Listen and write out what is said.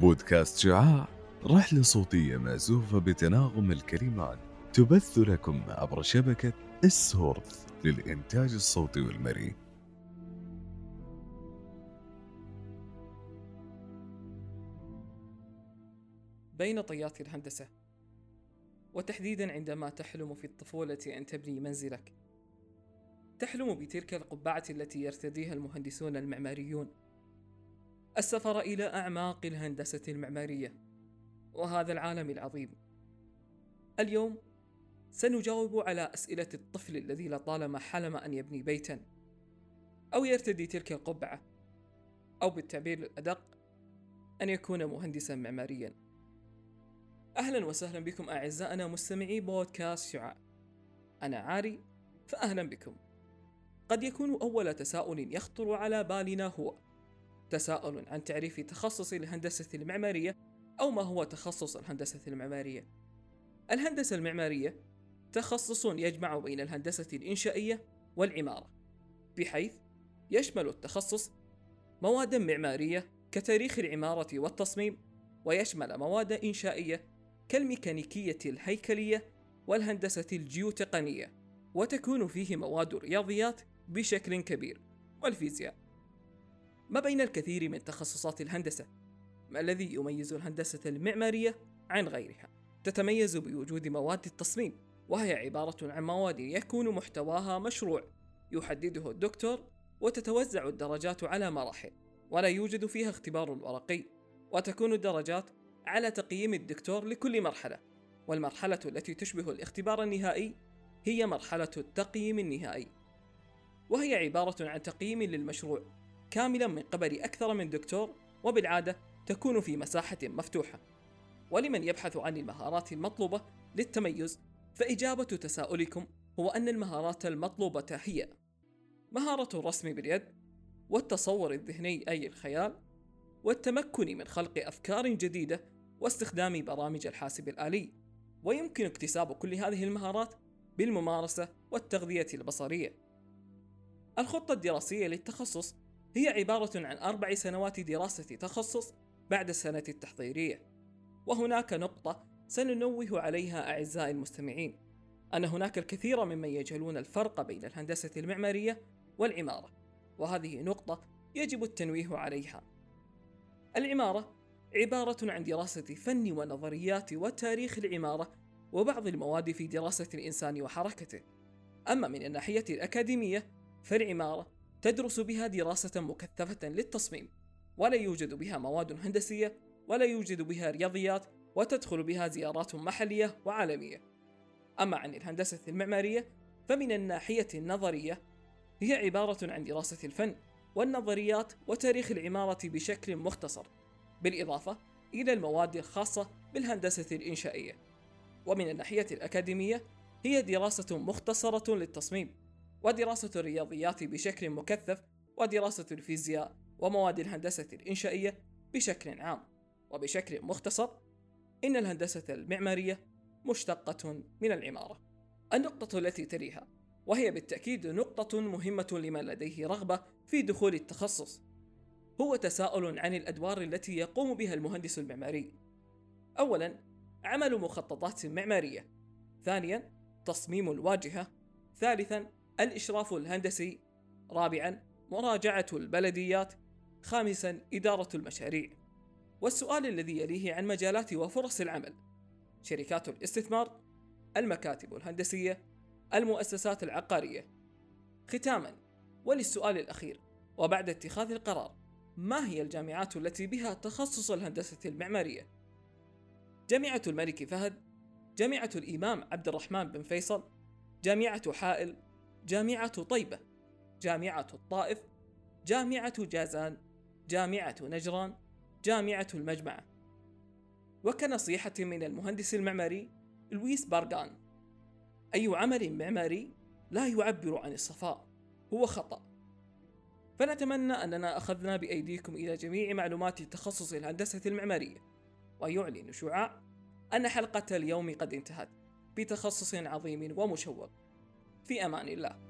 بودكاست شعاع رحلة صوتية مأزوفة بتناغم الكلمات تبث لكم عبر شبكة السورث للإنتاج الصوتي والمرئي. بين طيات الهندسة وتحديدا عندما تحلم في الطفولة أن تبني منزلك. تحلم بتلك القبعة التي يرتديها المهندسون المعماريون. السفر إلى أعماق الهندسة المعمارية وهذا العالم العظيم. اليوم سنجاوب على أسئلة الطفل الذي لطالما حلم أن يبني بيتا أو يرتدي تلك القبعة أو بالتعبير الأدق أن يكون مهندسا معماريا. أهلا وسهلا بكم أعزائنا مستمعي بودكاست شعاع. أنا عاري فأهلا بكم. قد يكون أول تساؤل يخطر على بالنا هو تساؤل عن تعريف تخصص الهندسة المعمارية أو ما هو تخصص الهندسة المعمارية. الهندسة المعمارية تخصص يجمع بين الهندسة الإنشائية والعمارة بحيث يشمل التخصص مواد معمارية كتاريخ العمارة والتصميم ويشمل مواد إنشائية كالميكانيكية الهيكلية والهندسة الجيوتقنية وتكون فيه مواد الرياضيات بشكل كبير والفيزياء. ما بين الكثير من تخصصات الهندسة؟ ما الذي يميز الهندسة المعمارية عن غيرها؟ تتميز بوجود مواد التصميم وهي عبارة عن مواد يكون محتواها مشروع. يحدده الدكتور وتتوزع الدرجات على مراحل ولا يوجد فيها اختبار ورقي. وتكون الدرجات على تقييم الدكتور لكل مرحلة. والمرحلة التي تشبه الاختبار النهائي هي مرحلة التقييم النهائي. وهي عبارة عن تقييم للمشروع كاملا من قبل أكثر من دكتور وبالعادة تكون في مساحة مفتوحة. ولمن يبحث عن المهارات المطلوبة للتميز فإجابة تساؤلكم هو أن المهارات المطلوبة هي مهارة الرسم باليد والتصور الذهني أي الخيال والتمكن من خلق أفكار جديدة واستخدام برامج الحاسب الآلي. ويمكن اكتساب كل هذه المهارات بالممارسة والتغذية البصرية. الخطة الدراسية للتخصص هي عبارة عن أربع سنوات دراسة تخصص بعد السنة التحضيرية. وهناك نقطة سننوه عليها أعزائي المستمعين. أن هناك الكثير ممن يجهلون الفرق بين الهندسة المعمارية والعمارة وهذه نقطة يجب التنويه عليها. العمارة عبارة عن دراسة فن ونظريات وتاريخ العمارة وبعض المواد في دراسة الإنسان وحركته. أما من الناحية الأكاديمية فالعمارة تدرس بها دراسة مكثفة للتصميم ولا يوجد بها مواد هندسية ولا يوجد بها رياضيات وتدخل بها زيارات محلية وعالمية. أما عن الهندسة المعمارية فمن الناحية النظرية هي عبارة عن دراسة الفن والنظريات وتاريخ العمارة بشكل مختصر بالإضافة إلى المواد الخاصة بالهندسة الإنشائية. ومن الناحية الأكاديمية هي دراسة مختصرة للتصميم. ودراسة الرياضيات بشكل مكثف ودراسة الفيزياء ومواد الهندسة الإنشائية بشكل عام. وبشكل مختصر إن الهندسة المعمارية مشتقة من العمارة. النقطة التي تليها وهي بالتأكيد نقطة مهمة لمن لديه رغبة في دخول التخصص هو تساؤل عن الأدوار التي يقوم بها المهندس المعماري. أولا عمل مخططات معمارية. ثانيا تصميم الواجهة. ثالثا الإشراف الهندسي رابعا مراجعة البلديات خامسا إدارة المشاريع والسؤال الذي يليه عن مجالات وفرص العمل شركات الاستثمار المكاتب الهندسية المؤسسات العقارية ختاما وللسؤال الأخير وبعد اتخاذ القرار ما هي الجامعات التي بها تخصص الهندسة المعمارية؟ جامعة الملك فهد جامعة الإمام عبد الرحمن بن فيصل جامعة حائل جامعة طيبة جامعة الطائف جامعة جازان جامعة نجران جامعة المجمعة. وكنصيحة من المهندس المعماري لويس بارغان أي عمل معماري لا يعبر عن الصفاء هو خطأ. فنتمنى أننا أخذنا بأيديكم إلى جميع معلومات تخصص الهندسة المعمارية ويعلن شعاع أن حلقة اليوم قد انتهت بتخصص عظيم ومشوق. في أمان الله.